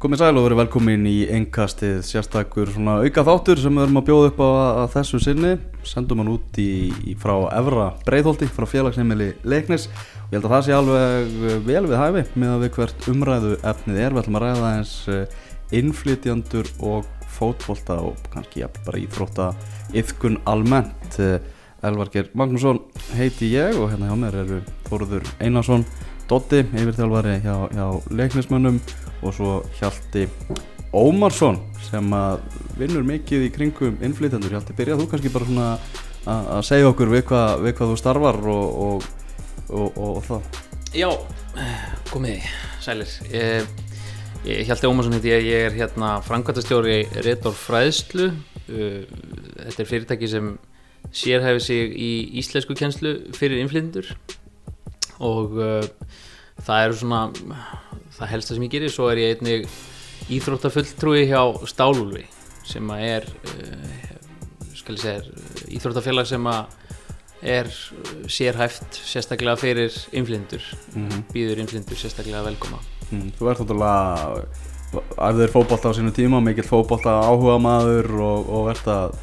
Komið sæl og verið velkomin í engkastið sérstakur svona auka þáttur sem við erum að bjóða upp á að þessu sinni. Sendum hann út í, í frá Evra Breiðholti, frá félagsheimili Leiknis. Ég held að það sé alveg vel við hæfi með að við hvert umræðu efnið er, við ætlum að ræða eins innflytjandur og fótbolta og kannski ja, bara íþrótta yfkun almennt. Elvarger Magnússon heiti ég og hérna hjá mér eru Þóruður Einarsson Dotti, yfirþjálfari hjá, hjá leiknismönnum og svo Hjalti Ómarsson sem að vinnur mikið í kringum innflytjandur. Hjalti, byrjað þú kannski bara svona að segja okkur við hvað, við hvað þú starfar og, og, og, það? Já, komið, sælir. Ég, ég, Hjalti Ómarsson heiti ég, ég er hérna framkvæmtastjóri Retor Fræðslu. Uh, þetta er fyrirtæki sem sérhæfi sig í íslensku kjenslu fyrir innflytjandur og uh, það er svona það helsta sem ég gerir, svo er ég einnig íþróttafulltrúi hjá Stálúlvi sem er uh, skal ég segja íþróttafélag sem er sérhæft sérstaklega fyrir inflindur, mm -hmm. býður inflindur sérstaklega velkoma. Mm, Þú ert náttúrulega æfður fókbólta á sínu tíma, mikill fókbólta áhuga maður og, og ert að,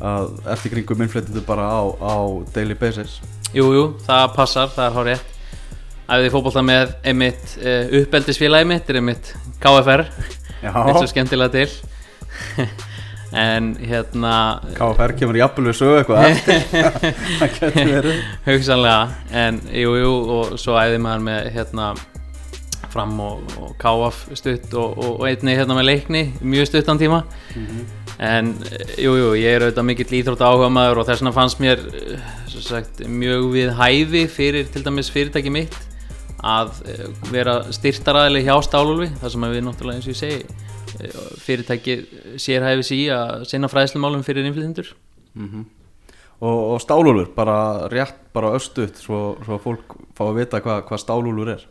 að eftir kringum inflindur bara á, á daily basis? Jújú, jú, það passar, það er rétt æfði fókbólta með einmitt uh, uppeldisfélagi mitt, er einmitt KFR eins og skemmtilega til. En hérna KFR kemur í appulvi sögu eitthvað. Það getur verið. Hugsanlega, en jújú jú, og svo æfði maður með hérna fram og, og KF stutt og, og, og einni hérna með leikni mjög stuttan tíma. Mm -hmm. en jújú, jú, ég er auðvitað mikill íþrótt áhuga maður og þess vegna fannst mér sagt, mjög við hæfi fyrir til dæmis fyrirtæki mitt að eh, vera styrtaræðileg hjá Stálulvi þar sem við náttúrulega eins og ég segi eh, fyrirtæki sérhæfis í að sinna fræðslumálum fyrir innflytjendur mm -hmm. og, og Stálulur bara rétt, bara östuðt svo, svo fólk fá að vita hvað hva Stálulur er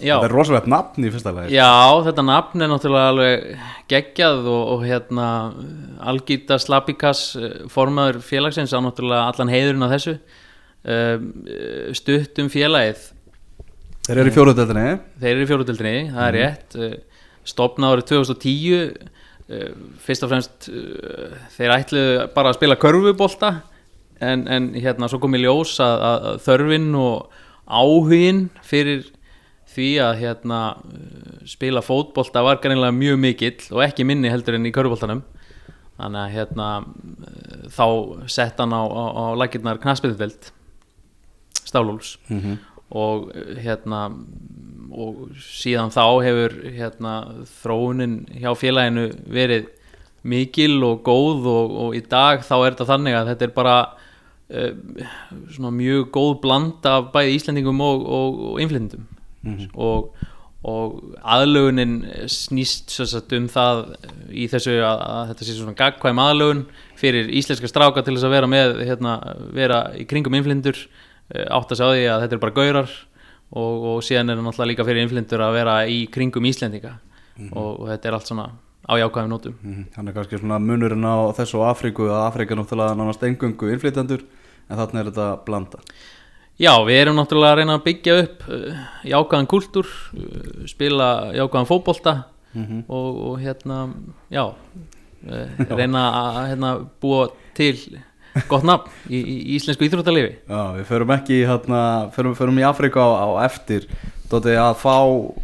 Já. þetta er rosalega nafn í fyrsta lagi Já, þetta nafn er náttúrulega alveg geggjað og, og hérna Algita Slapikas eh, formaður félagsins á náttúrulega allan heiðurinn af þessu stuttum félagið Þeir eru í fjóruðöldinni Þeir eru í fjóruðöldinni, það er mhm. rétt. Eh, Stopna árið 2010 eh, Fyrst og fremst eh, Þeir ætlu bara að spila körfubólta en, en hérna svo kom í ljós að, að þörfin og áhugin fyrir því að hérna spila fótbolta var garnilega mjög mikill og ekki minni heldur enn í körfubóltanum þannig að hérna þá sett hann á, á, á lakirnar knaspiðveld Stálúls mm -hmm og hérna og síðan þá hefur hérna þróunin hjá félaginu verið mikil og góð og, og í dag þá er þetta þannig að þetta er bara uh, svona mjög góð bland af bæði Íslandingum og, og, og innflyndum mm -hmm. og aðlögunin snýst sagt, um það í þessu að, að þetta sé svona gagkvæm aðlögun fyrir íslenska stráka til þess að vera með hérna, vera í kringum innflyndur átt að sjá því að þetta er bara gaurar og, og síðan er það náttúrulega líka fyrir inflindur að vera í kringum Íslendinga mm -hmm. og, og þetta er allt svona á jákvæðum nótum mm -hmm. Þannig kannski svona munurinn á þessu Afríku að Afríka náttúrulega nánast engungu inflindandur en þarna er þetta blanda Já, við erum náttúrulega að reyna að byggja upp uh, jákvæðan kultúr uh, spila jákvæðan fókbólta mm -hmm. og, og hérna já, uh, reyna að hérna, búa til gott nafn í, í íslensku íþróttalifi Já, við förum ekki hérna, förum, förum í Afrika á, á eftir. Dóti að fá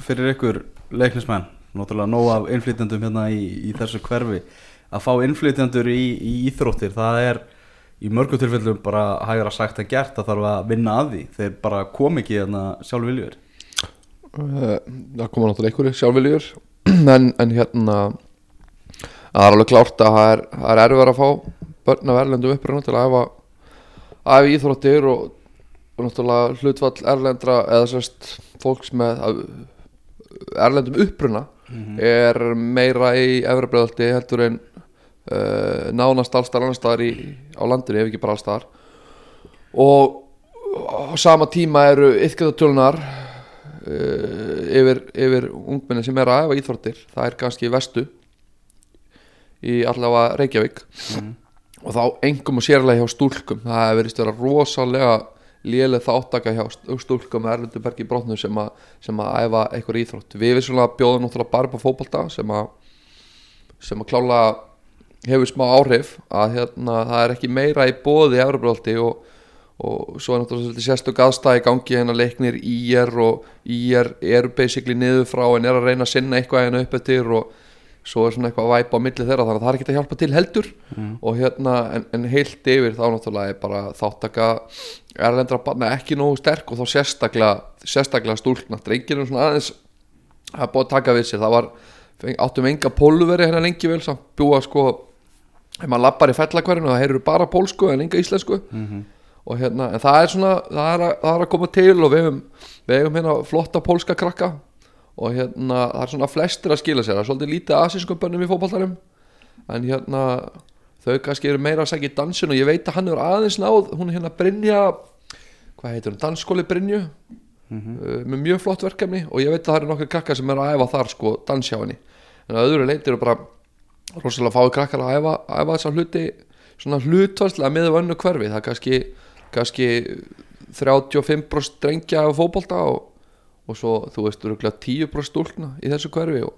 fyrir ykkur leiknismenn, náttúrulega nóg af innflytjandum hérna í, í þessu hverfi að fá innflytjandur í, í íþróttir það er í mörgum tilfellum bara hægur að sagt að gert að þarf að vinna að því, þeir bara kom ekki hérna sjálfviljur uh, Það koma náttúrulega einhverju sjálfviljur en, en hérna það er alveg klárt að það er, er erfið að fá börn af erlendum uppröðinu til að æfa íþróttir og, og náttúrulega hlutfall erlendra eða sérst fólks með erlendum uppröðina mm -hmm. er meira í efrabreðaldi heldur en uh, nánast allstar annar staðar í, á landinu ef ekki bara allstar og á sama tíma eru yfirkjöðatölunar uh, yfir, yfir ungmenni sem er að æfa íþróttir. Það er kannski vestu í allavega Reykjavík. Mm -hmm og þá engum og sérlega hjá stúlkum. Það hefur verið störa rosalega léleg þáttaka hjá st- stúlkum með Erlendu Bergi Brotnu sem, að- sem að æfa einhver íþrótt. Við vissulega bjóðum náttúrulega bara upp á fótbolta sem að sem að klála hefur smá áhrif að hérna, það er ekki meira í bóði Evroprólti og, og svo er náttúrulega sérstök aðstæði í gangi hérna leiknir IR og IR eru basically niður frá en er að reyna að sinna eitthvað hérna upp eftir og svo er svona eitthvað væp á milli þeirra þannig að það er ekki að hjálpa til heldur. Og hérna en, en heilt yfir þá náttúrulega er bara þáttaka erlendra barna ekki nógu sterk og þá sérstaklega sérstaklega stúlkna, drengir er svona aðeins er búið að taka við sér. Það var, áttum enga pólveri hérna lengi vel samt. Búa sko ef maður lappar í fellakverðinu það heyrur bara pólsku en enga íslensku. Og hérna, en það er svona það er, að, það er að koma til og við hefum við hefum hérna flotta pólska krakka og hérna, það er svona flestir að skila sér. Það er svolítið lítið asískum bönnum í fótballtarum en hérna þau kannski eru meira að segja í dansin og ég veit að hann er aðeins náð, hún er hérna Brynja hvað heitir hún, dansskóli Brynju? Uh, með mjög flott verkefni og ég veit að það eru nokkur krakkar sem eru að æfa þar sko, dansjá henni. En að öðru leiti eru bara rosalega fái krakkar að æfa, æfa þessa hluti svona hlutvarslega með vönnu hverfi. Það er kannski, kannski 35% drengja af fótbolta og, og svo þú veist örgulega 10% stúlkna í þessu hverfi og,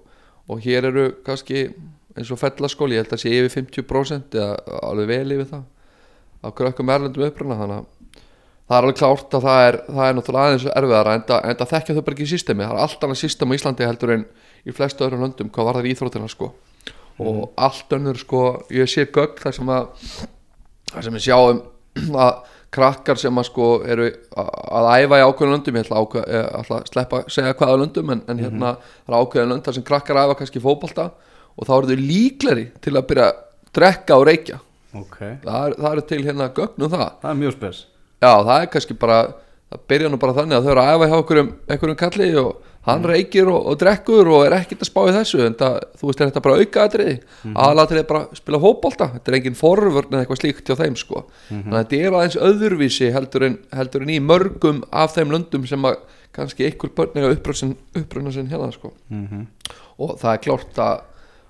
og hér eru kannski eins og fellaskóli, ég held að sé yfir 50% eða alveg vel yfir það af krökkum erlendum uppruna þannig að það er alveg klárt að það er, það er náttúrulega aðeins erfiðara en það, þekkja þau bara ekki í systemi. Það er allt annað system á Íslandi heldur en í flestu öðrum löndum hvað var það íþrótina sko. Og allt önnur sko ég sé gögn þar sem að þar sem við sjáum að krakkar sem að sko eru að æfa í ákveðin löndum ég ætla, ákveð, ég ætla að sleppa að segja hvaða löndum en, en hérna það er ákveðin lönd þar sem krakkar æfa kannski fótbolta og þá eru þau líkleri til að byrja að drekka og reykja. Ok, það er, það er til hérna gögn um það. Það er mjög spes. Já, það er kannski bara það byrja nú bara þannig að þau eru að æfa hjá einhverjum, einhverjum kalli og hann reykir og, og drekkur og er ekkert að spá í þessu en það, þú veist, er þetta bara auka atriði mm. aðalatriði er bara að spila fótbolta þetta er engin forvörn eða eitthvað slíkt hjá þeim sko. þannig að þetta er aðeins öðruvísi heldur en, heldur en í mörgum af þeim löndum sem að kannski einhver börn eiga uppruna sinn hérna sko. mm og það er klárt að,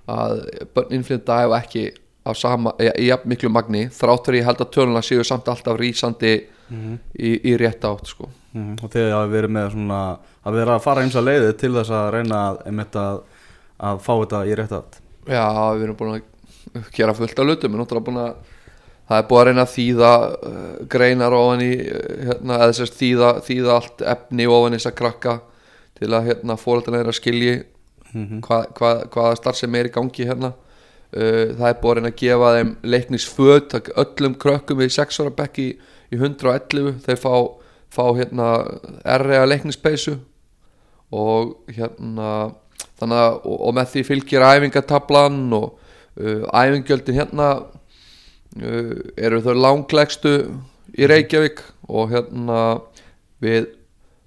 að börn innflytja æfa ekki af sama, í jafn miklu magni þráttur ég held að töluna séu samt alltaf rísandi í, í rétt átt sko. Mhm, og þegar hafi verið með svona að vera að fara eins að leiði til þess að reyna að, að, að fá þetta í rétt átt? Já, við erum búin að gera fullt af hlutum, við erum náttúrulega búin að það er búin að reyna að þýða uh, greinar ofan í uh, hérna, eða þess að þýða, þýða allt efni ofan í þess að krakka til að hérna, fóröldan er að skilji Mhm. hvað, hvað, hvaða starf sem er í gangi hérna. Uh, það er búin að gefa þeim leiknisföt öllum krökkum við 6 ára bekk í, í 111 þeir fá, fá hérna erriða leiknispeysu og hérna þannig að og, og með því fylgir æfingatablan og uh, æfingjöldin hérna uh, eru þau langlegstu í Reykjavík og hérna við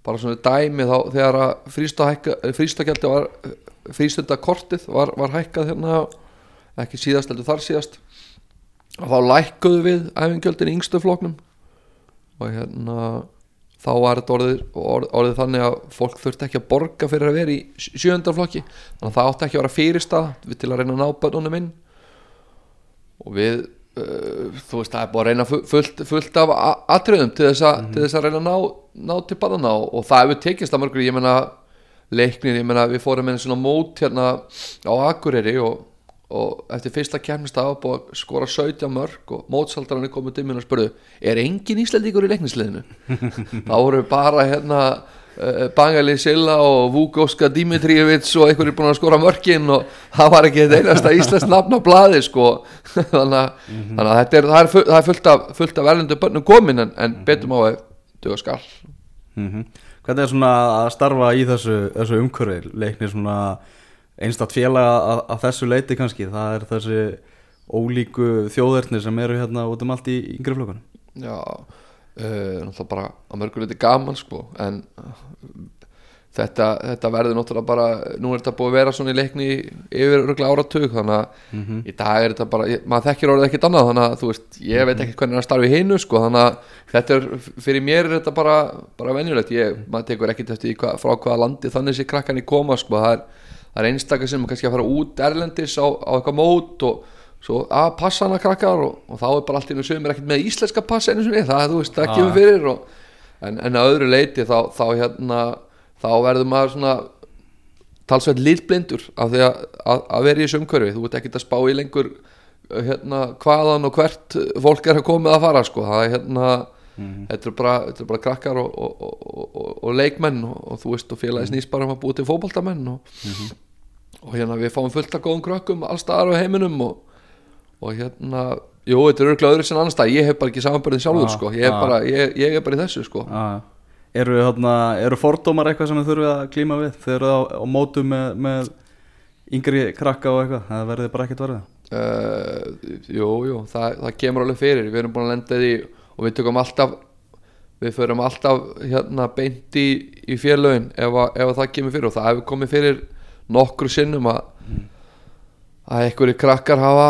bara svona dæmi þá þegar að frístagjaldi var frístundakortið var, var hækkað hérna ekki síðast heldur þar síðast og þá lækkuðu við æfingjöldin í yngstu floknum og hérna þá var þetta orðið, orð, orðið þannig að fólk þurfti ekki að borga fyrir að vera í sjöndaflokki þannig að það átti ekki að vera fyrirstað til að reyna að ná bönnunum inn. Og við uh, þú veist það er búið að reyna fu- fullt, fullt af atriðum til þess, a, til þess að reyna að ná, ná til bannana og, það hefur tekist að mörgur ég meina leiknir, ég meina við fórum með svona mót hérna á Akureyri og, og eftir fyrsta kemnist að búið að skora 17 mörg og mótsaldarinn er komið til mér og spurðu er engin Íslandíkur í leiknisliðinu? Þá voru bara hérna uh, Bangali Silla og Vúgóska Dimitrievits og einhver er búin að skora mörkin og það var ekki þetta einasta íslensk nafn á blaði sko. Þannig að, þannig að þetta er, það er, full, það er fullt af, fullt af erlendu börnum komin en, en betum á að duga skall mm Hvernig er svona að starfa í þessu, þessu umhverfi? Leiknir svona einstætt félaga að, að þessu leiti kannski. Það er þessi ólíku þjóðverðni sem eru hérna út um allt í yngri flokkunum. Já, uh, náttúrulega bara að mörgur liti gaman sko en uh, þetta, þetta verður náttúrulega bara nú er þetta búið að vera svona í leikni yfir örgulega áratug þannig að í dag er þetta bara, ég, maður þekkir orðið ekkert annað þannig að þú veist, ég veit ekki hvernig er að starfa í hinu sko, þannig að þetta er fyrir mér er þetta bara, bara venjulegt. Ég, maður tekur ekkert eftir því hva, frá hvaða landi þannig sé krakkan í koma sko, það er, það er einstakar sem er kannski að fara út erlendis á, á eitthvað mót og svo að passa hana krakkar og, og þá er bara allt í einu sögum er ekkert með íslenska passa einu sinni, það, þú veist, það Ah. kemur fyrir og en, en að öðru leiti þá, þá hérna þá verður maður svona talsveit lítblindur af því að, að, að vera í þessu umhverfi þú ert ekkert að spá í lengur hérna, hvaðan og hvert fólk er að komið að fara sko. það er hérna þetta er bara, þetta er bara krakkar og, og, og, og, og leikmenn og, þú veist og félagi snýst bara um að búa til fótboltamenn og, og hérna við fáum fullt af góðum krökkum allstaðar á heiminum og, og hérna jú, þetta er örgulega öðru sem annars stað ég hef bara ekki samanbörðin sjálfur Já, sko. ég, er já. bara, ég, ég er bara í þessu sko. Já. Eru, þarna, eru fordómar eitthvað sem þið þurfið að klíma við þegar eru á, á mótu með, með yngri krakka og eitthvað það verði bara ekkert verið uh, jú, jú, það, það kemur alveg fyrir við erum búin að lenda því og við tökum alltaf við förum alltaf hérna beint í, í félögin ef, að- ef að það kemur fyrir og það hefur komið fyrir nokkru sinnum að að einhverju krakkar hafa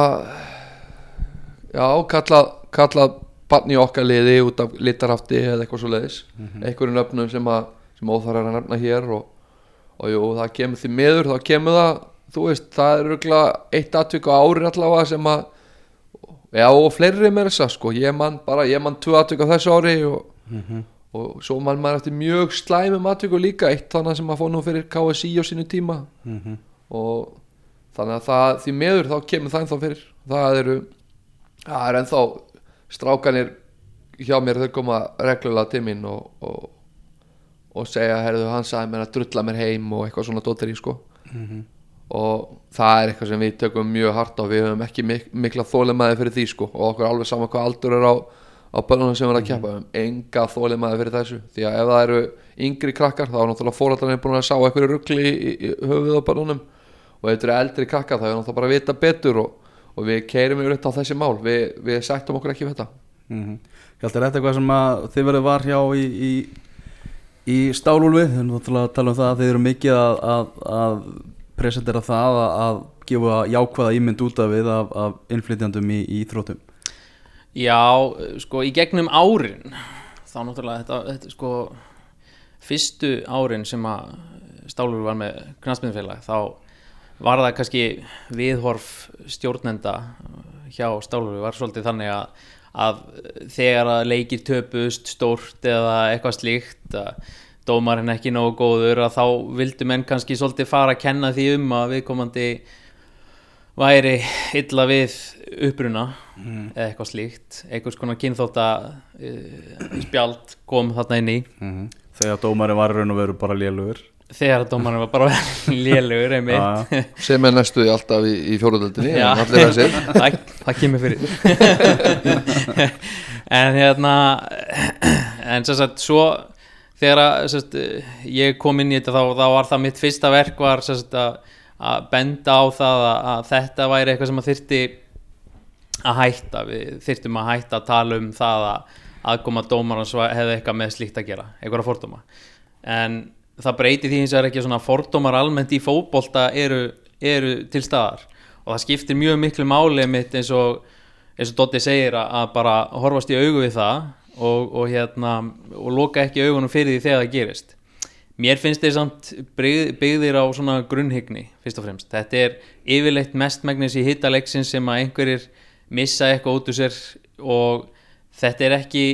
já, kallað kallað barn í okkar liði út af litarhafti eða eitthvað svo leiðis einhverju nöfnum sem að sem óþar er að nefna hér og, og jú, það kemur því miður þá kemur það, þú veist, það er örgulega eitt atvik á ári allavega sem að já, og fleiri með þessa sko, ég man bara, ég man tvö atvik á þessu ári og, og svo man maður eftir mjög slæmum atviku líka, eitt þannig sem að fór nú fyrir KSI á sínu tíma. Og þannig að það, því miður þá kemur það ennþá fyrir. Það eru, það er ennþá strákanir hjá mér þau koma reglulega til mín og, og, og segja, herðu, hann sagði mér að drulla mér heim og eitthvað svona dóttir í sko. Og það er eitthvað sem við tökum mjög hart á. Við höfum ekki mik mikla þólimaði fyrir því sko. Og okkur alveg sama hvað aldur er á á börnunum sem erum að keppa. Við höfum enga þólimaði fyrir þessu því að ef það eru yngri krakkar þá er náttúrulega fórhaldarnir búin að sá eitthvað ruggli í, í, höfuð á börnunum og ef þetta eru eldri krakkar þá er náttúrulega bara að vita betur og, og við keirum yfir þetta á þessi mál. Við, við sættum okkur ekki við þetta. Mm -hmm. Hjalti, er þetta eitthvað sem að þið verið var hjá í, í, í stálúlfi. Þið erum náttúrulega að tala um það að þið eru mikið að, að, að presentera það að, að gefa jákvæða ímynd út af við af, af innflytjandum í, í íþróttum Já, sko, í gegnum árin þá náttúrulega þetta, þetta sko fyrstu árin sem að Stálur var með knastmiðfélag þá var það kannski viðhorf stjórnenda hjá Stálur. Var svolítið þannig að, að þegar að leikir töpust stórt eða eitthvað slíkt að dómarinn ekki nógu góður að þá vildu menn kannski svolítið fara að kenna því um að viðkomandi væri illa við uppruna eða eitthvað slíkt einhvers konar kynþótta uh, spjald kom þarna inn í. Mm þegar dómarinn var í raun og veru bara lélugur þegar dómarinn var bara lélugur einmitt. Já. sem er næstuði alltaf í, í fjóruðöldinni það, það kemur fyrir. En hérna en sem sagt svo þegar að sagt, ég kom inn í þetta þá, þá var það mitt fyrsta verk var sagt, að, að benda á það að, að þetta væri eitthvað sem að þyrti að hætta. Við þyrftum að hætta að tala um það að aðkoma dómarans var- hefði eitthvað með slíkt að gera einhverja fordóma. En það breyti því hins vegar ekki að svona fordómar almennt í fótbolta eru, eru til staðar. Og það skiptir mjög miklu máli mitt eins og eins og Dotti segir að, að bara horfast í augu við það og, og hérna og loka ekki augunum fyrir því þegar það gerist. Mér finnst þeir samt byggð, byggðir á svona grunnhyggni fyrst og fremst, þetta er yfirleitt mestmægnis í hittaleiksins sem að einhverjir missa eitthvað út úr sér og þetta er ekki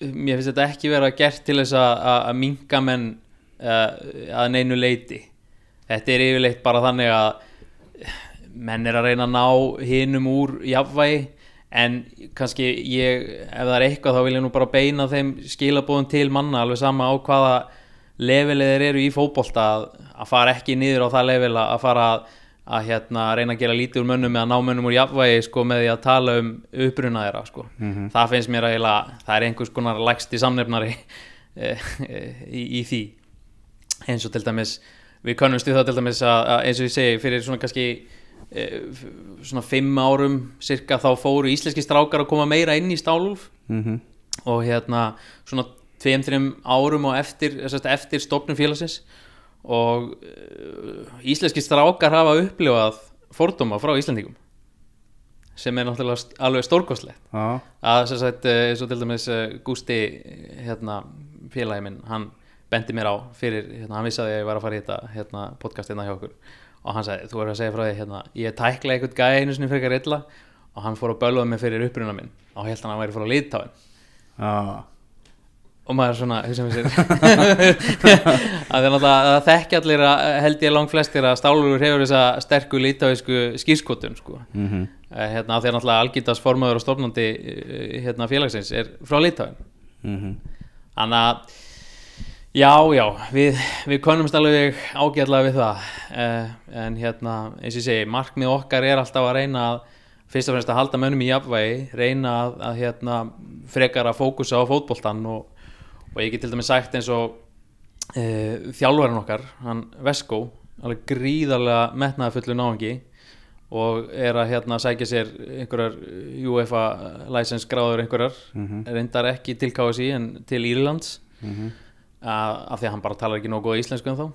mér finnst þetta ekki vera gert til þess að, minka menn uh, að neinu leiti þetta er yfirleitt bara þannig að menn er að reyna að ná hinum úr jafnvægi en kannski ég, ef það er eitthvað þá vil ég nú bara beina þeim skilabóðum til manna alveg sama á hvaða levelið þeir eru í fótbolta að, fara ekki niður á það level að fara að, að hérna, reyna að gera lítið úr mönnum með að ná mönnum úr jafnvægi sko, með því að tala um uppruna þeirra sko. það finnst mér að það er einhvers konar lægsti samnefnari eh, í, í því. Eins og til dæmis við kannumst við það til dæmis að, að eins og ég segi fyrir svona kannski e, svona fimm árum cirka þá fóru íslenski strákar að koma meira inn í stálúf mm og hérna svona tveim, þreim árum og eftir, eftir stofnum félagsins og uh, íslenski strákar hafa upplifað fordóma frá Íslendingum sem er náttúrulega alveg stórkostlegt. Já, að sem sagt, eh, eins og til dæmis eh, Gústi hérna, félagi minn, hann bendi mér á fyrir, hérna, hann vissi að ég var að fara í þetta hérna, podcast hérna hjá okkur. Og hann sagði, þú verður að segja frá því, hérna, ég tækla eitthvað gæði einu sinni frekar illa og hann fór að bölvaði mig fyrir uppruna minn. Og held hann að hann væri frá Litáin já og maður svona hugsa með sér að það er þekki allir að held ég langt flestir að Stálur hefur þessa sterku lítáísku skýrskotun sko. mm -hmm. Eh, hérna, að náttúrulega algítast formaður og stofnandi eh, hérna, félagsins er frá lítáin þannig að já, já, við, við konumst alveg ágætlega við það uh, en hérna, eins og ég segi markmið okkar er alltaf að reyna að fyrst og fremst að halda mönnum í jafnvægi reyna að, að hérna, frekar að fókusa á fótboltan og, og ég get til dæmis sagt eins og uh, þjálfarinn okkar, hann Vesko alveg gríðarlega metnaða fullu náðungi og er að hérna sækja sér einhverjar UEFA license gráður einhverjar. Reyndar ekki til KSI en til Írlands. Mhm. að, af því að hann bara talar ekki nógu góð íslensku en þá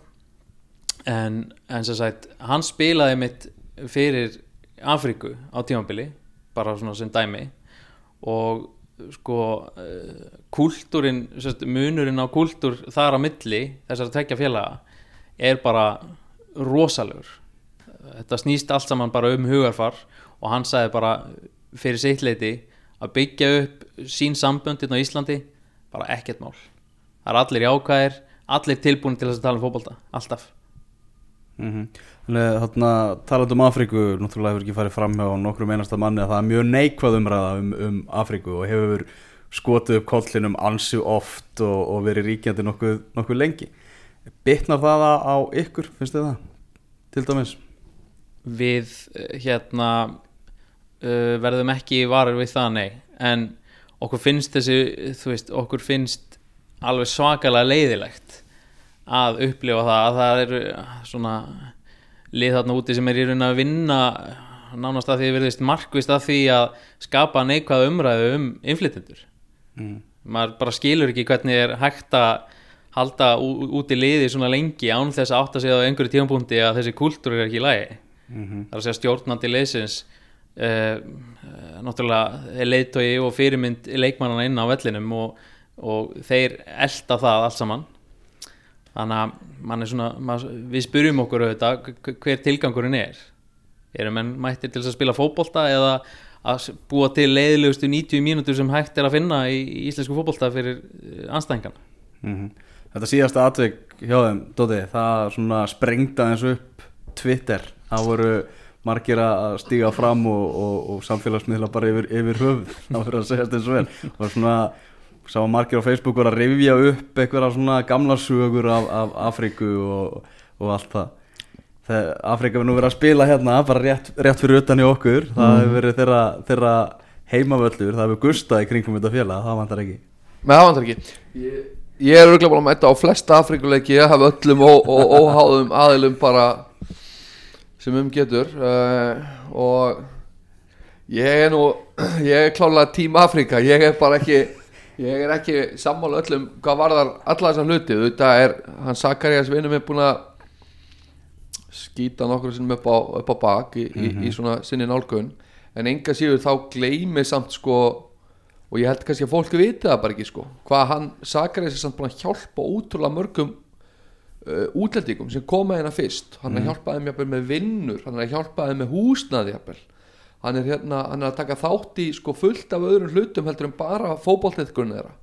en, en sem sagt hann spilaði mitt fyrir Afríku á tímabili bara svona sem dæmi. Og sko uh, kúltúrin, munurinn á kúltúr þar á milli þessar tvekja félaga er bara rosalegur. Þetta snýst allt saman bara um hugarfar og hann sagði bara fyrir sitt leiti að byggja upp sín samböndin á Íslandi bara ekkert mál. Það er allir jákvæðir, allir tilbúin til þess að tala um fótbolta, alltaf. Mhm. Þannig að þarna talandi um Afríku náttúrulega hefur ekki farið fram hjá nokkrum einasta manni að það er mjög neikvað umræða um, um Afríku og hefur skotið upp kollinum ansi oft og, og verið ríkjandi nokkuð, nokkuð lengi. Bitnar það á ykkur, finnst þið það? Til dæmis? Við hérna uh, verðum ekki varir við það nei. En okkur finnst þessi þú veist, okkur finnst alveg svakalega leiðilegt að upplifa það að það eru svona lið þarna úti sem er í raun að vinna nánast að því verðist markvist að því að skapa neikvæða umræðu um innflytjendur. Mm. maður bara skilur ekki hvernig er hægt að halda út í liði svona lengi án þess að átta sig á einhverju tímapunkti að þessi kultúr er ekki í lagi. Mm það er að segja stjórnandi liðsins uh, náttúrulega er leiðtogi og fyrirmynd leikmannana inn á vellinum og, og þeir elda það allt saman þannig að maður, við spyrjum okkur auðvitað hver- tilgangurinn er. Erum menn mættir til að spila fótbolta eða að búa til leiðilegustu 90 mínútur sem hægt er að finna í, í íslensku fótbolta fyrir anstæðingan Mhm. Þetta síðasta atvik hjá þeim, Dóti, það sprengta eins upp Twitter, það voru margir að stíga fram og, og, og samfélagsmiðla bara yfir, yfir höfuð það fyrir að segja þetta eins og vel og svona, sá margir á Facebook voru að rifja upp einhverja svona gamla sögur af, af Afríku og, og allt það. Þegar Afríka verður nú verið að spila hérna bara rétt, rétt fyrir utan í okkur. Það hefur verið þeirra, þeirra heimavöllur það hefur gustað í kringum þetta félag það vantar ekki. Með það vantar ekki. Ég, ég er örgulega búin að mæta á flesta Afrikuleiki Ég hef öllum og óháðum aðilum bara sem um getur uh, og ég er nú ég er klálega tím Afrika ég er bara ekki ég er ekki sammála öllum hvað varðar alla þessar hluti. Þetta er, hann Sakarias vinnum er búin að skýta nokkur sinnum upp á, upp á bak í, í, í svona sinni nálgun. En enga síður þá gleymi samt sko og ég held kannski að fólk viti það bara ekki sko hvað hann Sakarias er samt búin að hjálpa ótrúlega mörgum uh, útlendingum sem koma hérna fyrst. Hann er að hjálpa þeim jafnvel með vinnur hann er að hjálpa þeim með húsnaði jafnvel hann er hérna, hann er að taka þátt í sko fullt af öðrum hlutum heldur en bara fótboltaiðkunni þeirra.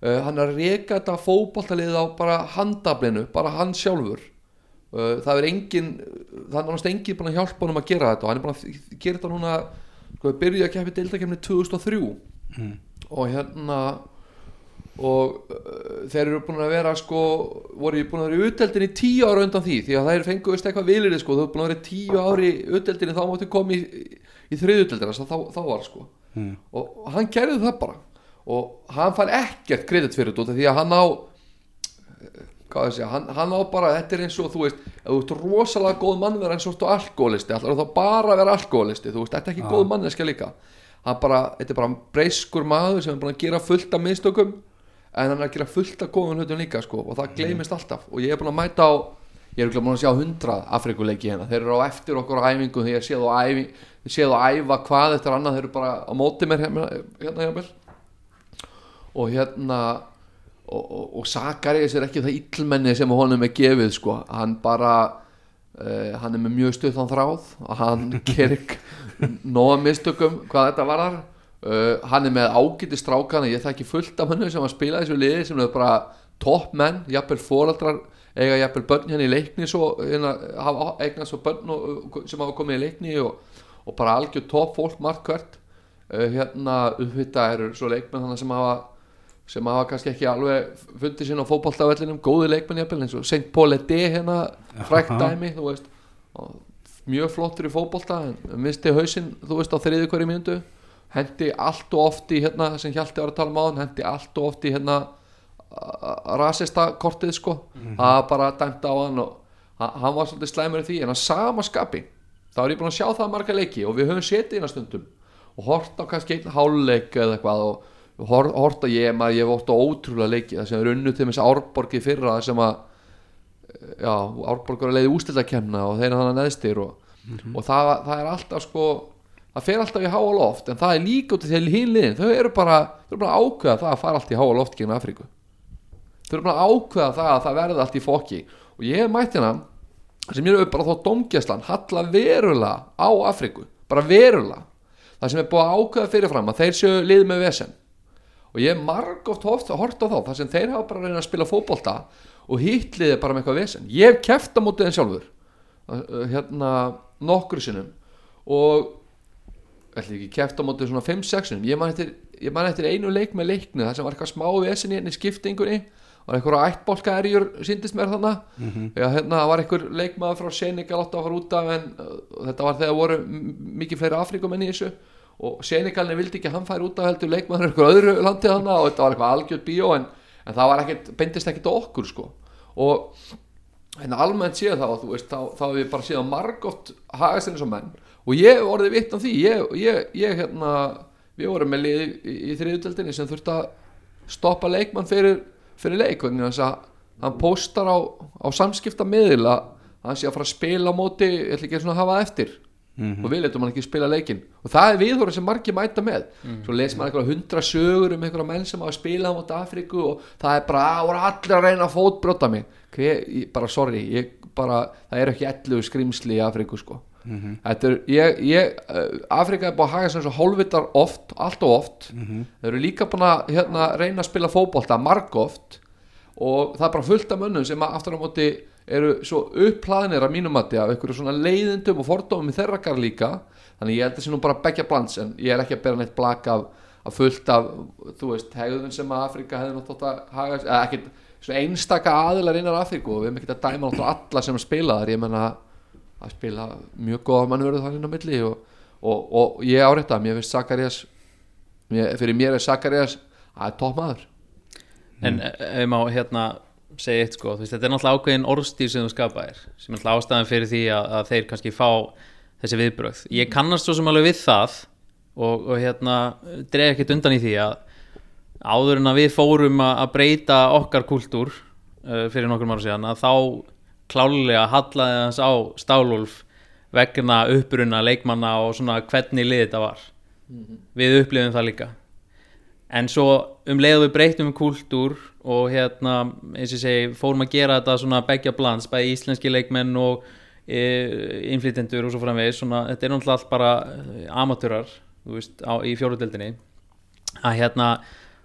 Uh, hann er að reka þetta fótboltalið á bara handaflinu, bara hann sjálfur. Uh, það er engin það er náttúrulega engin búin að hjálpa hann að gera þetta og hann er búin að gera þetta núna sko, byrjuði að keppi deildakefni 2003 og hérna og uh, þeir eru búin að vera sko, voru búin að vera í utdeldinni tíu ára undan því því að það er fengu veist eitthvað vilirði sko, þú er búin að vera tíu ári í utdeldinni þá máttu koma í, þriðutdeldina þá, þá var sko. Mm. og, hann gerði það bara. Og hann fær ekkert kredit fyrir þetta því að hann á eh, hvað að segja, hann, hann á bara þetta er eins og þú veist, þú ert rosalega góð mannverð eins og þú ert alkoholisti, ætlar þá bara vera alkoholisti, þú veist, þetta er ekki góð manneska líka. Hann bara, þetta er bara breyskur maður sem er búin að gera fullt af mistökum en hann er að gera fullt af góðum hlutum líka sko, og það gleymist alltaf. Og ég er búin að mæta á ég er ekki búin að sjá hundrað Afrikuleiki hérna. Þeir eru á eftir okkur á æfingu þegar ég sé þú æfi, ég sé þú æfa hvað eftir annað þeir eru bara á móti mér hérna, hérna, hérna og hérna og, og, og Sakarías er ekki það illmenni sem honum er gefið sko. hann bara uh, hann er með mjög stuðan þráð og hann gerir nóga mistökum hvað þetta varðar uh, hann er með ágæti strákana ég þekki fullt af hennu sem að spila þessu liði sem er bara topp menn jafnvel foreldrar eiga jafnvel börn hérna í leikni svo, hérna, hafa eignast svo börn og, sem hafa komið í leikni og, og bara algjör topp fólk margt hvert. Uh, hérna upphitta eru svo leikmenn þannig sem hafa sem hafa kannski ekki alveg fundið sín á fótballtafellinum, góði leikmenn jafnvel eins og St. Paul E.D. hérna frækt dæmi, þú veist. Og mjög flottur í fótballta en misti hausinn, þú veist, á þriði hverju mínútu. Hendi allt og oft í hérna sem Hjalti var að tala um á hann hendi allt og oft í hérna rasista kortið sko. Það var bara dæmt á hann og ha- hann var svolítið slæmur í því en að sama skapi þá er ég búin að sjá það marga leiki og við höfum setið inn að stundum og hort á kannski einn háluleik eða eitthvað og hort, hort á ég maður ég hef hort á ótrúlega leiki það sem er unnu til þess árborgi fyrra sem að já, árborgur er leiði ústiltakemna og þeir eru þannig neðstir og, og það, það er alltaf sko það fer alltaf í háa loft en það er líka út í þegar hinn liðin þau eru bara, bara ákveða það að fara allt í háa loft gegn Afríku. Þau eru bara ákveða það að það verði allt í fokki og ég hef mætt hérna sem ég er bara þó domgjæslan halla verulega á Afríku bara verulega. Það sem er búið að ákveða fyrirfram að þeir séu lið með vesen. Og ég hef margóft hort, hort á þá þar sem þeir hafa bara að reyna að spila fótbolta og hitliði bara með eitthvað vesen. Ég hef keft á mótið þeim sjálfur uh, uh, hérna nokkru sinnum. Og ætli ekki keft á mótið svona 5-6 sinnum. Ég man, eftir, eftir einu leik með leiknu það sem var eitthvað smá vesen í skiptingunni var eitthvað ættbólka erjur síndist mér þannig Já, hérna það var einhver leikmaður frá Senegal átt að fara út af en uh, þetta var þegar voru mikið fleiri Afrikumenn í þessu. Og Senegalni vildi ekki að hann færi út af heldur leikmaður einhver öðru landi þannig og þetta var eitthvað algjörð bíó en, en það var ekkert, beindist ekkert á okkur sko. Og en almennt séð þá, þú veist, þá, þá hef ég bara séð margótt hagast henni sem menn og ég hef orðið vitt af því ég, ég, ég hérna, við vorum með lið í, í þriðutöldinni sem þurfti að stoppa leikmann fyrir, fyrir leik vegna þess að hann póstar á, á samskipta miðil að hann sé að fara að spila á móti, ég ætla ekki að hafa eftir. Og við letum hann ekki spila leikin og það er viðhóra sem margir mæta með. Svo les maður eitthvað hundra sögur um einhverja menn sem hafa spilað á móti Afríku og það er bara, voru allir að reyna að fótbrjóta mig. Hver, ég, bara sorry, ég bara það eru ekki 11 skrimsli í Afríku sko Þetta er, ég, ég uh, Afrika er búin að haga sem svo hálfvitar oft, allt og oft. Þeir eru líka búin að hérna, reyna að spila fótbolta marg oft og það er bara fullt af mönnum sem að aftur á móti eru svo upplaðinir að mínum mati af einhverju svona leiðindum og fordómum í þeirra gar líka. Þannig ég held að sé nú bara begja blands en ég er ekki að bera neitt blak af, af fullt af, þú veist, hegðun sem að Afrika hefði náttúrulega að haga eða ekkert svona einstaka aðilar innan Afríku og við erum ekkert að dæma náttúrulega alla sem spila þar. Ég menna að spila mjög góða mannverðu inn á milli og, og, og ég áreita, mér finnst Sakarias mér, fyrir mér er Sakarias að topp maður En ef ég má hérna segja eitt sko, veist, þetta er náttúrulega ákveðin orðstýr sem þú skapaðir, sem er náttúrulega ástæðan fyrir því að, að þeir kannski fá þessi viðbrögð. Ég kannast svo sem alveg við það og, og hérna dreif ekkert undan í því að áður en að við fórum að, að breyta okkar kultúr uh, fyrir nokkrum ára síðan að þá klálega hallaði hans á Stálulf vegna uppruna leikmanna og svona hvernig lið þetta var. Við upplifum það líka. En svo um leið við breytum um kultúr og hérna eins og segi fórum að gera þetta svona begja blands bæði íslenski leikmenn og e, innflytendur og svo framvegis svona, þetta er náttúrulega allt bara e, amatörar í fjóruðdeldinni að hérna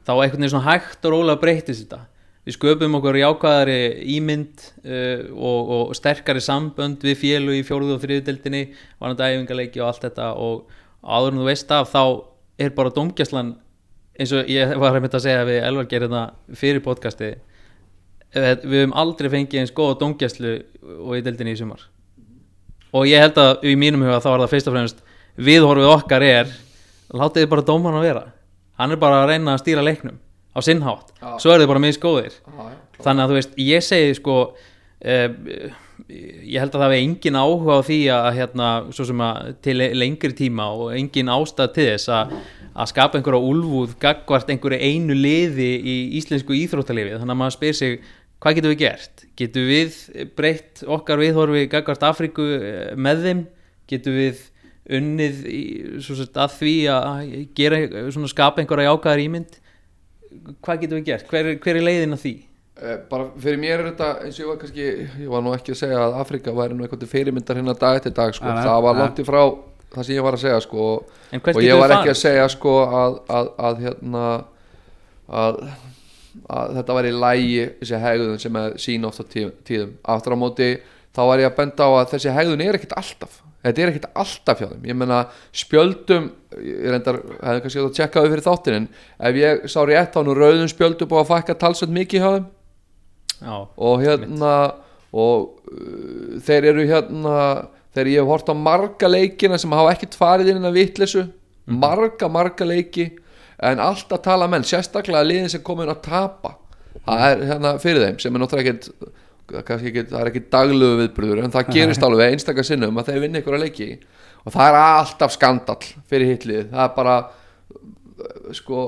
þá einhvern veginn svona hægt og rólega breytist þetta við sköpum okkur jákvæðari ímynd uh, og, og sterkari sambönd við fjölu í fjóruð og þriðudeldinni varandi æfingarleiki og allt þetta. Og áður en þú veist af þá er bara dómgæslan eins og ég var að mynda að segja við Elvar gerði þetta fyrir podcasti við við höfum aldrei fengið eins góða dómgæslu og í deildinni í sumar. Og ég held að í mínum huga þá er það fyrst og fremst viðhorfið okkar er látið bara dóman að vera. Hann er bara að reyna að stýra leiknum á sinnhátt, Já. svo er þið bara misgóðir Já, já, þannig að þú veist, ég segi sko uh, ég held að það hefði engin áhuga á því að hérna, svo sem að til lengri tíma og engin ástæð til þess að, að skapa einhverja úlfúð gagvart einhverju einu liði í íslensku íþróttalifi þannig að maður spyr sig hvað getum við gert? Getum við breytt okkar viðhorfi gagvart Afríku eh, með þeim? Getum við unnið í, sagt, að því að gera, svona, skapa einhverja jákaðar ímynd? Hvað getum við gert? Hver, hver er leiðin að því? Eh, bara fyrir mér er þetta eins og ég var kannski ég var nú ekki að segja að Afrika væri nú eitthvað fyrirmyndar hérna dag eftir dag sko. Nei, það var nei. langt í frá það sem ég var að segja sko og ég var ekki að segja sko að, að, að hérna að, að þetta var í lægi þessi hegðun sem er sín oft á tíðum, tíðum aftur á móti þá var ég að benda á að þessi hegðun er ekkit alltaf þetta er ekkit alltaf hjá þeim. Ég meina spjöldum ég reyndar, hefði kannski að tjekka við fyrir þáttinn en ef ég sá rétt þá nú rauðum spjöldum búið að fækka talsveit mikið hjá þeim. Já, og hérna og uh, þeir eru hérna þegar ég hef hort á marga leikina sem hafa ekkert farið inn að vitleysu marga marga leiki en alltaf tala menn, sérstaklega liðin sem komin að tapa það er hérna fyrir þeim sem er náttúrulega ekkert kannski ekki, það er ekki daglegu viðbröður en það gerist alveg einstakar sinnum að þeir vinna ykkur að leiki. Og það er alltaf skandall fyrir hitlið, það er bara uh, sko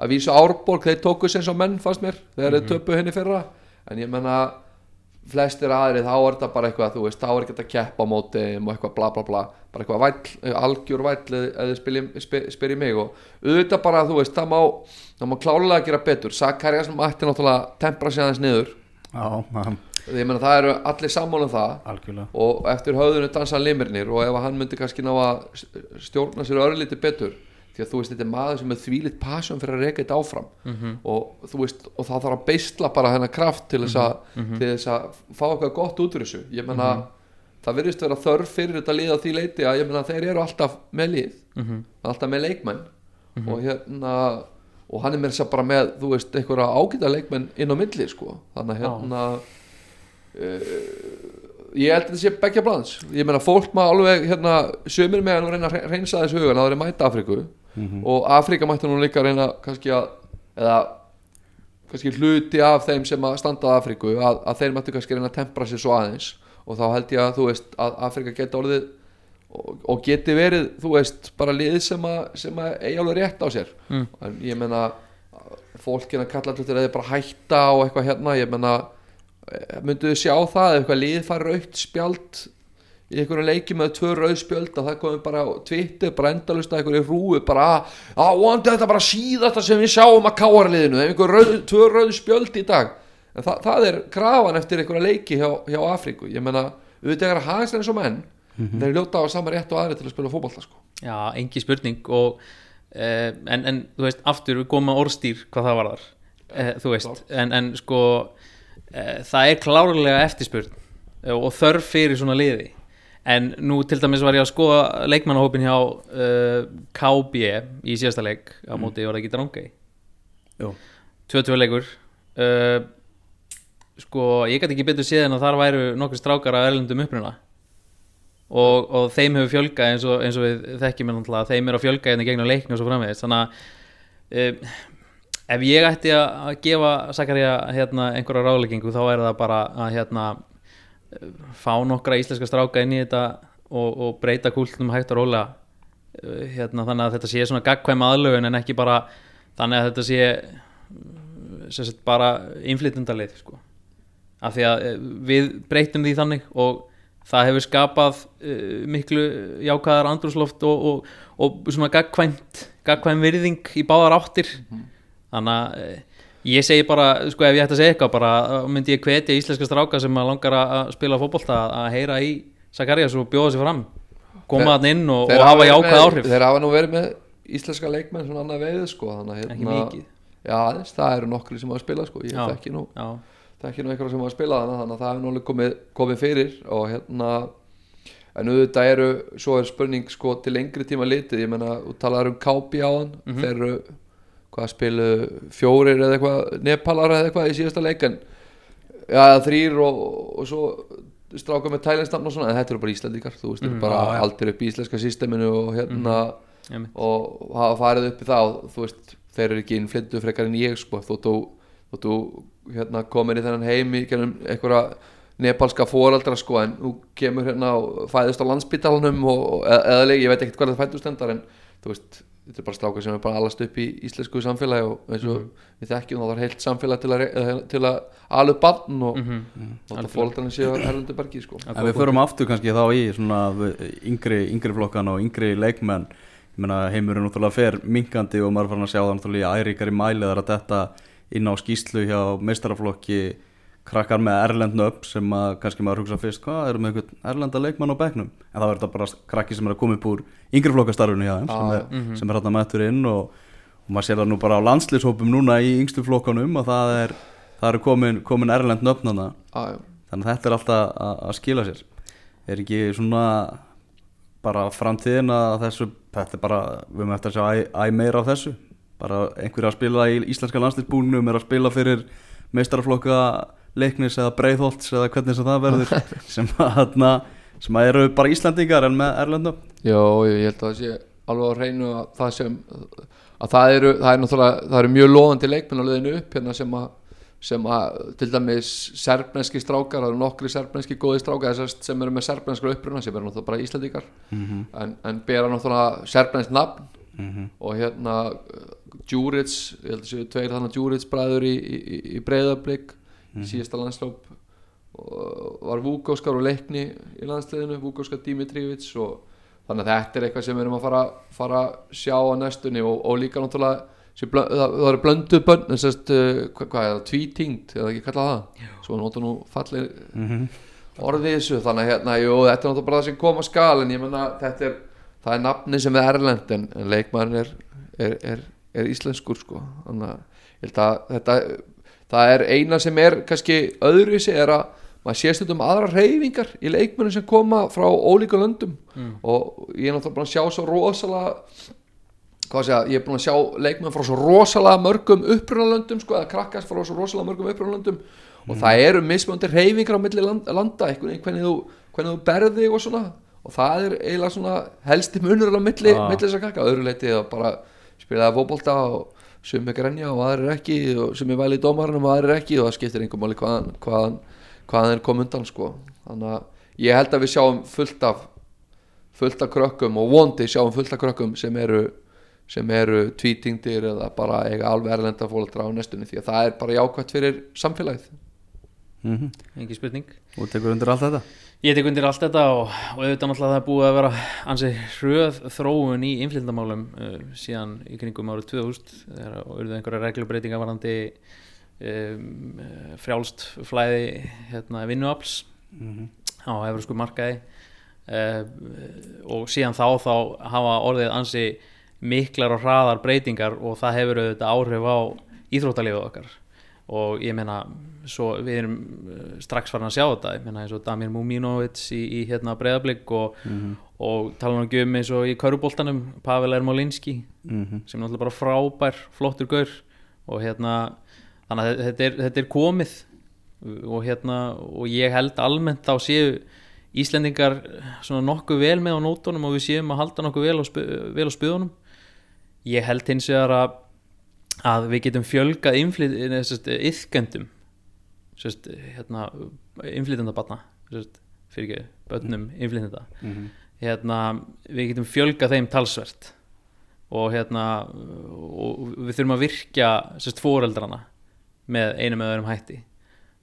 að vísu Árborg, þeir tóku sem svo menn fannst mér, þegar þeir töpu henni fyrra. En ég menna flestir aðri þá er þetta bara eitthvað þú veist, þá er ekki að keppa á móti og eitthvað bla bla bla, bara eitthvað væll, algjör væll eða spyrir spyr, spyr mig. Og auðvitað bara þú veist, það má það má klálega gera betur, Sakarja sem ætti náttúrulega tempra sig aðeins niður. Já, það, ég meina það eru allir sammála um það. Algjörlega. Og eftir höfðinu dansa limirnir og ef hann myndi kannski ná að stjórna sér örlítið betur því að þú veist þetta er maður sem er þvílitt passion fyrir að reyka þetta áfram. Mhm. og þú veist og það þarf að beisla bara hennar kraft til þess að, til þess að fá eitthvað gott út úr þessu. Ég meina það virðist vera þörf fyrir þetta lið á því leiti að ég meina þeir eru alltaf með lið. Mhm. alltaf með leikmenn. Og hérna og hann er þess að bara með þú veist einhverja ágæta leikmenn inn á milli sko. Þannig að hérna ég held að þetta sé begja blans ég meina fólk maður alveg hérna sömur með að reyna að reynsa þess hugan að það er mæta Afríku. Og Afríka mætti nú líka að reyna kannski að eða kannski hluti af þeim sem að standa á Afríku að, að þeir mættu kannski reyna að tempra sér svo aðeins. Og þá held ég að þú veist að Afríka geti orðið og, og geti verið þú veist bara lið sem að, sem að eigi alveg rétt á sér. Mm. en ég meina fólkin að kalla allir þeir bara hætta og eitthvað hérna. Ég meina eh, mynduðu sjá það ef eitthvað lið fær raukt spjald í einhverju leiki með tvö rauð spjöld að það komi bara á Twitter bara endalust að einhverju rúi bara að vonandi þetta bara síðasta sem við sjáum að káarliðinu ef einhver rauð, tvö rauð spjöld í dag. En það, það er krafan eftir einhverja leiki hjá, hjá Afríku. Ég meina auðvitað er að hafa eins og menn þeir ljóta á sama rétt og aðri til að spila fótbolta sko. Já, engi spurning og, uh, en, en þú veist, aftur við komum að orðstýr hvað það var þar uh, þú veist, en, en sko það er klárlega eftirspurn uh, og þörf fyrir svona liði. En nú til dæmis var ég að skoða leikmannahópin hjá uh, KB í síðasta leik á móti var það ekki drangei Jú. 22 leikur. Uh, sko, ég gæti ekki betur séð en að þar væru nokkur strákar af erlendum uppruna. Og, og þeim hefur fjölgað eins og, eins og við þekkjum þeim er að fjölga hérna gegnum leikni og svo framvegist þannig að um, ef ég ætti að gefa Sakarja hérna, einhverja ráðleggingu þá er það bara að hérna, fá nokkra íslenska stráka inn í þetta og, og breyta kúltunum hægt og rólega. Eh, hérna, þannig að þetta sé svona gagkvæm aðlögun en ekki bara þannig að þetta sé mm, sagt, bara innflytundalið sko. af því að eh, við breytum því þannig og það hefur skapað uh, miklu jákaðar andrúsloft og, og, og svona gagkvæmt gagkvæm virðing í báðar áttir þannig að uh, ég segi bara, sko ef ég ætti að segja eitthvað bara uh, myndi ég hvetja íslenska stráka sem langar að spila fótbolta að, heyra í Sakarias og bjóða sér fram koma hann inn og, og hafa jákvæð áhrif þeir hafa nú verið með íslenska leikmenn svona annað veið sko, þannig að ekki hérna, mikið já, aðeins, það eru nokkri sem hafa spilað sko, ég Já. þekki nú já, þekki nú einhverja sem hafa spilað hana þannig að það hefur náttúrulega komið, komið fyrir og hérna en auðvitað eru, svo er spurning sko til lengri tíma litið, ég menna þú talaður um Kápi á hann, Mhm. þeir eru hvað spilu fjórir eða eitthvað Nepalar eða eitthvað í síðasta leik en já, þrýr og, og svo stráka með tælinsnafn og svona en þetta eru bara Íslandíkar, þú veist, mm, Mhm. bara já. aldir upp í íslenska systeminu og hérna einmitt. og hafa farið upp í það og þú veist, þeir eru ekki innflindu frekar en ég sko, þú þú, þú, þú hérna, komin í þennan heim í gennum einhverja nepalska foreldra sko, en þú kemur hérna og fæðist á landsbítalunum og, og eða, eða leik, ég veit ekkert hvað það fættust endar en þú veist, þetta er bara strákar sem er bara alast upp í íslensku samfélagi og eins og við þekkjum það var heilt samfélag til að, re- til að ala upp barn og, Mhm. og það fóreldrarnir séu erlendu bergi sko. En við förum aftur kannski þá í svona yngri, yngri flokkan og yngri leikmenn heimurinn náttúrulega fer minkandi og maður farin að sjá það náttúrulega í æríkari mæli þar að þetta inn á skýslu hjá meistaraflokki krakkar með erlend nöfn sem að kannski maður hugsa fyrst hvað, eru með einhvern erlenda leikmann á bekknum? En það verður þetta bara krakki sem er að koma upp úr yngri flokkastarfinu hjá þeim sem Ah, er, sem er hérna mættur inn og, og maður sér það nú bara á landslýshópum núna í yngstu flokkanum og það er það eru komin, komin erlend nöfnana Já, já. þannig að þetta er alltaf að, að skila sér. Er ekki svona bara framtíðin að þessu þetta er bara, við höfum eftir að sjá æ, æ meira af þessu. Bara einhverja að spila í íslenska landslýsbúnum er að spila fyrir meistaraflokka leiknis eða breiðholts eða hvernig sem það verður sem að, þarna, sem að eru bara Íslandingar en með Erlendum Já, ég held að það sé alveg á hreinu að það sem að það eru, það er náttúrulega, það eru mjög loðandi leikmenn á liðinu upp hérna sem að sem að til dæmis serbneski strákar, það eru nokkri serbneski góði strákar þessast sem eru með serbneskra uppruna sem eru náttúrulega bara Íslandingar Mhm. en, en bera náttúrulega serbnesk nafn Mhm. og hérna Djuric, ég held að séu tveir þannig Djuric bræður í, í, í breyðablík Mhm. síðasta landslóp var Vúkóskar og leikni í landsliðinu, Vúkóskar Dimitrievits og þannig að þetta er eitthvað sem við erum að fara, fara að sjá á næstunni og, og líka náttúrulega sé blö- það, það eru blönduð bönn sest, uh, hvað, hvað er það, tvítingt eða ekki kallað það, svo nota nú fallið Mhm. orðið í þessu þannig að hérna, jú, þetta er náttúrulega bara það sem kom að skal en ég menna, þetta er það er nafni sem er erlend en, en leikmaðurinn er, er, er, er íslenskur sko, þannig að þetta, það er eina sem er kannski öðruvísi er að maður sé stundum aðra reyfingar í leikmennum sem koma frá ólíka löndum. Og ég er náttúrulega búin að sjá svo rosalega hvað sé að ég er búin að sjá leikmenn frá svo rosalega mörgum upprunalöndum sko, eða krakkast frá svo rosalega mörgum upprunalöndum og það eru mismöndir reyfingar á milli land, landa veginn hvernig þú, hvernig þú berði og svona. Og það er eiginlega svona helsti munur á milli, Ah. milli þess að krakka öðru leiti að bara spilaði fótbolta og sumi grenja og aðrir ekki og sumi væli í dómarunum og aðrir ekki og það skiptir einhver máli hvaðan, hvaðan, hvaðan er kom undan sko. Þannig að ég held að við sjáum fullt af fullt af krökkum og vondi sjáum fullt af krökkum sem eru sem eru tvítingdir eða bara eiga alveg erlenda fólkdra á næstunni því að það er bara jákvæmt fyrir samfélagið. Mhm. Engi spurning. Og tekur undir allt þetta Ég tek undir allt þetta og, og auðvitað náttúrulega það búið að vera ansi hröð þróun í innflytandamálum uh, síðan í kringum árið 2000 þegar auðvitað einhverja reglubreitinga varandi um, eh, frjálst flæði hérna, vinnuafls Mhm. á efrasku markaði uh, og síðan þá þá hafa orðið ansi miklar og hraðar breytingar og það hefur auðvitað áhrif á íþróttalífið okkar og ég meina svo við erum eh, strax farin að sjá þetta. Ég meina eins og Damir Muminovic í, í hérna breyðablík og, og tala nú ekki um eins og í kauruboltanum Pavel Ermolinski Mhm. sem er náttúrulega bara frábær, flottur gaur. Og hérna þannig að þetta er, þetta er komið. Og hérna og ég held almennt þá séu Íslendingar svona nokkuð vel með á nótunum og við séum að halda nokkuð vel á, spu, vel á spöðunum. Ég held hins vegar að að við getum fjölgað nei, sest, yðkendum sest, hérna, innflytjandabatna sest, fyrir ekki, bönnum innflytjanda Mhm. hérna, við getum fjölgað þeim talsvert og hérna og við þurfum að virkja fóreldrana með einum eða öðrum hætti.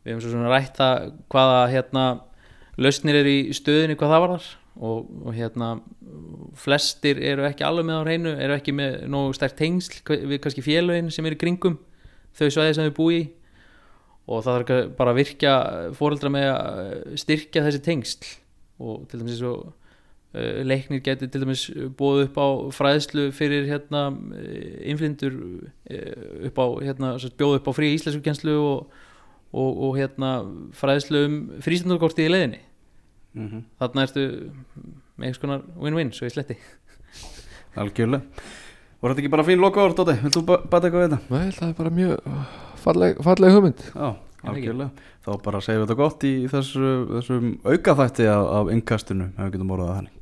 Við hefum svo svona rætt það hvaða hérna lausnir eru í stöðinni hvað það var þar og, og hérna flestir eru ekki alveg með á hreinu eru ekki með nógu stærkt tengsl við kannski félögin sem eru kringum þau svæði sem við búi og það þarf bara að virkja fóreldra með að styrkja þessi tengsl. Og til dæmis og uh, leiknir getur til dæmis búið upp á fræðslu fyrir hérna innflindur upp á hérna bjóð upp á frí íslensku kjenslu og, og, og hérna fræðslu um frístundarkorti í leiðinni Mhm. þarna ertu með einhvers konar win-win svo ég sletti. Algjörlega. Voru þetta ekki bara fín loka orð Dóti, vilt þú bæta eitthvað við þetta? Nei, það er bara mjög falleg, falleg hugmynd. Já, algjörlega. Þá bara segjum við þetta gott í þessu, þessum aukaþætti af, af innkastinu ef við getum orðað það þannig